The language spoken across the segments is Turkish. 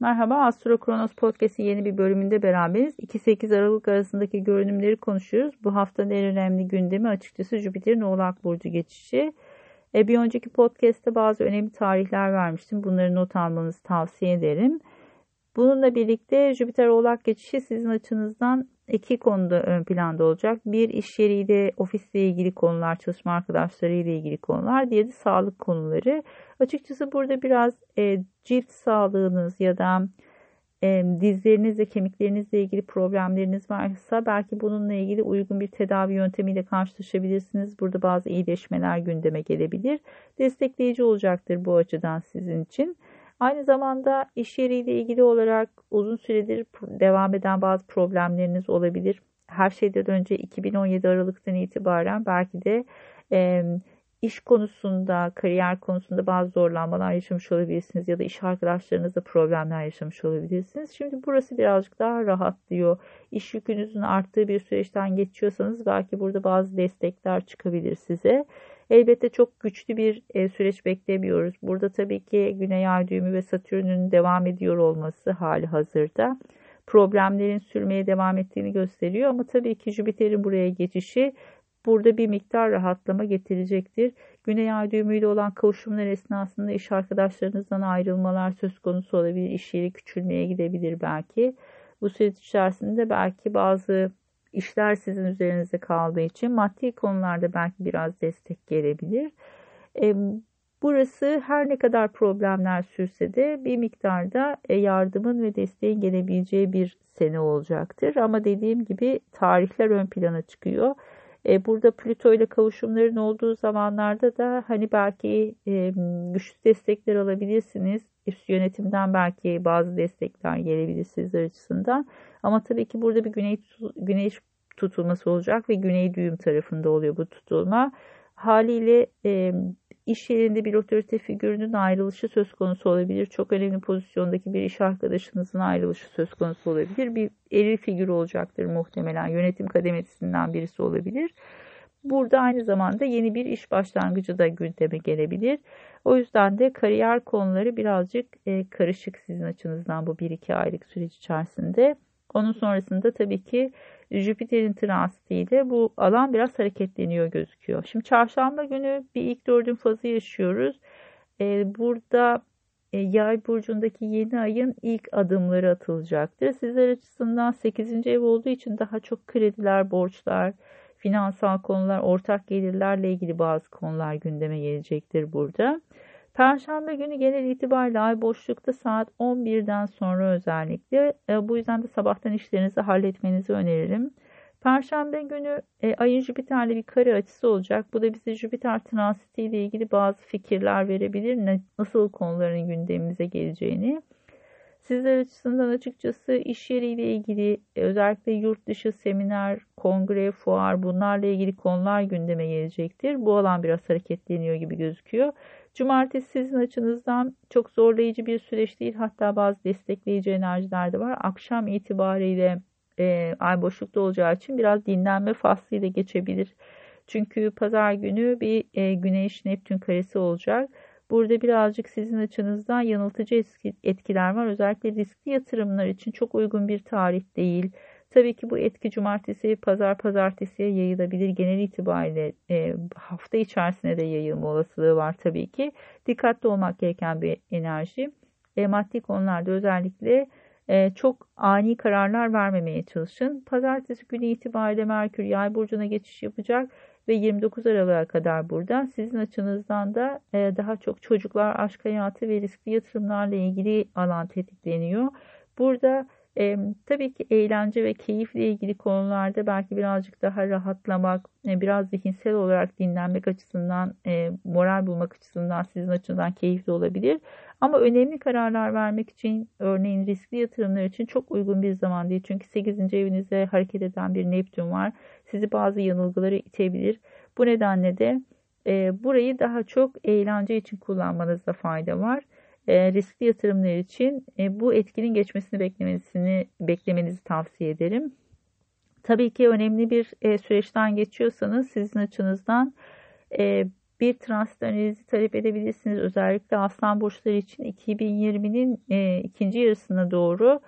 Merhaba, Astro Kronos Podcast'in yeni bir bölümünde beraberiz. 2-8 Aralık arasındaki görünümleri konuşuyoruz. Bu haftanın en önemli gündemi açıkçası Jüpiter'in Oğlak Burcu geçişi. E, bir önceki podcast'te bazı önemli tarihler vermiştim. Bunları not almanızı tavsiye ederim. Bununla birlikte Jüpiter Oğlak geçişi sizin açınızdan iki konuda ön planda olacak. Bir iş yeriyle, ofisle ilgili konular, çalışma arkadaşlarıyla ilgili konular. Diğeri de sağlık konuları. Açıkçası burada biraz e, cilt sağlığınız ya da e, dizlerinizle, kemiklerinizle ilgili problemleriniz varsa belki bununla ilgili uygun bir tedavi yöntemiyle karşılaşabilirsiniz. Burada bazı iyileşmeler gündeme gelebilir. Destekleyici olacaktır bu açıdan sizin için. Aynı zamanda iş yeriyle ilgili olarak uzun süredir devam eden bazı problemleriniz olabilir. Her şeyden önce 2017 Aralık'tan itibaren belki de e, iş konusunda, kariyer konusunda bazı zorlanmalar yaşamış olabilirsiniz ya da iş arkadaşlarınızla problemler yaşamış olabilirsiniz. Şimdi burası birazcık daha rahatlıyor. İş yükünüzün arttığı bir süreçten geçiyorsanız belki burada bazı destekler çıkabilir size. Elbette çok güçlü bir e, süreç beklemiyoruz. Burada tabii ki Güney Ay düğümü ve Satürn'ün devam ediyor olması hali hazırda problemlerin sürmeye devam ettiğini gösteriyor ama tabii ki Jüpiter'in buraya geçişi burada bir miktar rahatlama getirecektir. Güney ay düğümüyle olan kavuşumlar esnasında iş arkadaşlarınızdan ayrılmalar söz konusu olabilir. İş yeri küçülmeye gidebilir belki. Bu süreç içerisinde belki bazı işler sizin üzerinizde kaldığı için maddi konularda belki biraz destek gelebilir. E, burası her ne kadar problemler sürse de bir miktarda e, yardımın ve desteğin gelebileceği bir sene olacaktır. Ama dediğim gibi tarihler ön plana çıkıyor. E, burada Plüto ile kavuşumların olduğu zamanlarda da hani belki e, güçlü destekler alabilirsiniz. Üst yönetimden belki bazı destekler gelebilir sizler açısından. Ama tabii ki burada bir güney, güneş tutulması olacak ve güney düğüm tarafında oluyor bu tutulma. Haliyle e, iş yerinde bir otorite figürünün ayrılışı söz konusu olabilir. Çok önemli pozisyondaki bir iş arkadaşınızın ayrılışı söz konusu olabilir. Bir eril figür olacaktır muhtemelen. Yönetim kademesinden birisi olabilir. Burada aynı zamanda yeni bir iş başlangıcı da gündeme gelebilir. O yüzden de kariyer konuları birazcık e, karışık sizin açınızdan bu 1-2 aylık süreç içerisinde. Onun sonrasında tabii ki Jüpiter'in transitiyle bu alan biraz hareketleniyor gözüküyor. Şimdi çarşamba günü bir ilk dördün fazı yaşıyoruz. Ee, burada e, yay burcundaki yeni ayın ilk adımları atılacaktır. Sizler açısından 8. ev olduğu için daha çok krediler, borçlar, finansal konular, ortak gelirlerle ilgili bazı konular gündeme gelecektir burada. Perşembe günü genel itibariyle ay boşlukta saat 11'den sonra özellikle e, bu yüzden de sabahtan işlerinizi halletmenizi öneririm. Perşembe günü e, ayın Jüpiter'le bir kare açısı olacak. Bu da bize Jüpiter transiti ile ilgili bazı fikirler verebilir. Nasıl konuların gündemimize geleceğini. Sizler açısından açıkçası iş yeriyle ilgili e, özellikle yurt dışı seminer, kongre, fuar bunlarla ilgili konular gündeme gelecektir. Bu alan biraz hareketleniyor gibi gözüküyor. Cumartesi sizin açınızdan çok zorlayıcı bir süreç değil. Hatta bazı destekleyici enerjiler de var. Akşam itibariyle e, ay boşlukta olacağı için biraz dinlenme faslıyla geçebilir. Çünkü pazar günü bir e, güneş Neptün karesi olacak. Burada birazcık sizin açınızdan yanıltıcı etkiler var. Özellikle riskli yatırımlar için çok uygun bir tarih değil. Tabii ki bu etki cumartesi, pazar, pazartesiye yayılabilir. Genel itibariyle e, hafta içerisinde de yayılma olasılığı var tabii ki. Dikkatli olmak gereken bir enerji. E, maddi konularda özellikle e, çok ani kararlar vermemeye çalışın. Pazartesi günü itibariyle Merkür yay burcuna geçiş yapacak ve 29 Aralık'a kadar burada. Sizin açınızdan da e, daha çok çocuklar, aşk hayatı ve riskli yatırımlarla ilgili alan tetikleniyor. Burada e, tabii ki eğlence ve keyifle ilgili konularda belki birazcık daha rahatlamak, e, biraz zihinsel olarak dinlenmek açısından, e, moral bulmak açısından sizin açısından keyifli olabilir. Ama önemli kararlar vermek için, örneğin riskli yatırımlar için çok uygun bir zaman değil. Çünkü 8. evinizde hareket eden bir Neptün var. Sizi bazı yanılgılara itebilir. Bu nedenle de e, burayı daha çok eğlence için kullanmanızda fayda var e, riskli yatırımlar için e, bu etkinin geçmesini beklemesini beklemenizi tavsiye ederim. Tabii ki önemli bir e, süreçten geçiyorsanız sizin açınızdan bir transit analizi talep edebilirsiniz. Özellikle aslan burçları için 2020'nin e, ikinci yarısına doğru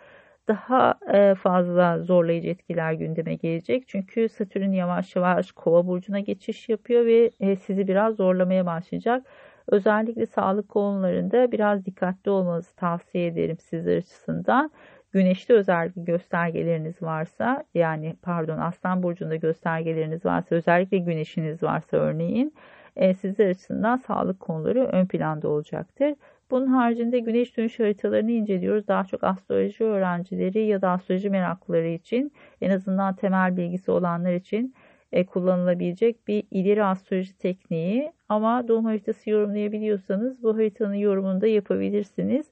daha e, fazla zorlayıcı etkiler gündeme gelecek. Çünkü Satürn yavaş yavaş kova burcuna geçiş yapıyor ve e, sizi biraz zorlamaya başlayacak. Özellikle sağlık konularında biraz dikkatli olmanızı tavsiye ederim sizler açısından. Güneşte özellikle göstergeleriniz varsa yani pardon aslan burcunda göstergeleriniz varsa özellikle güneşiniz varsa örneğin e, sizler açısından sağlık konuları ön planda olacaktır. Bunun haricinde güneş dönüş haritalarını inceliyoruz. Daha çok astroloji öğrencileri ya da astroloji meraklıları için en azından temel bilgisi olanlar için e, kullanılabilecek bir ileri astroloji tekniği. Ama doğum haritası yorumlayabiliyorsanız bu haritanın yorumunu da yapabilirsiniz.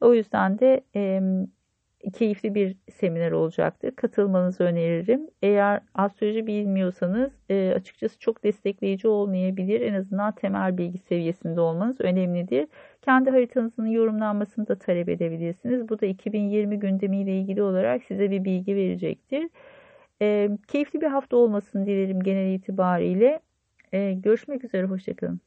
O yüzden de e, keyifli bir seminer olacaktır. Katılmanızı öneririm. Eğer astroloji bilmiyorsanız e, açıkçası çok destekleyici olmayabilir. En azından temel bilgi seviyesinde olmanız önemlidir. Kendi haritanızın yorumlanmasını da talep edebilirsiniz. Bu da 2020 gündemiyle ilgili olarak size bir bilgi verecektir. E, keyifli bir hafta olmasını dilerim genel itibariyle. E, görüşmek üzere, hoşçakalın.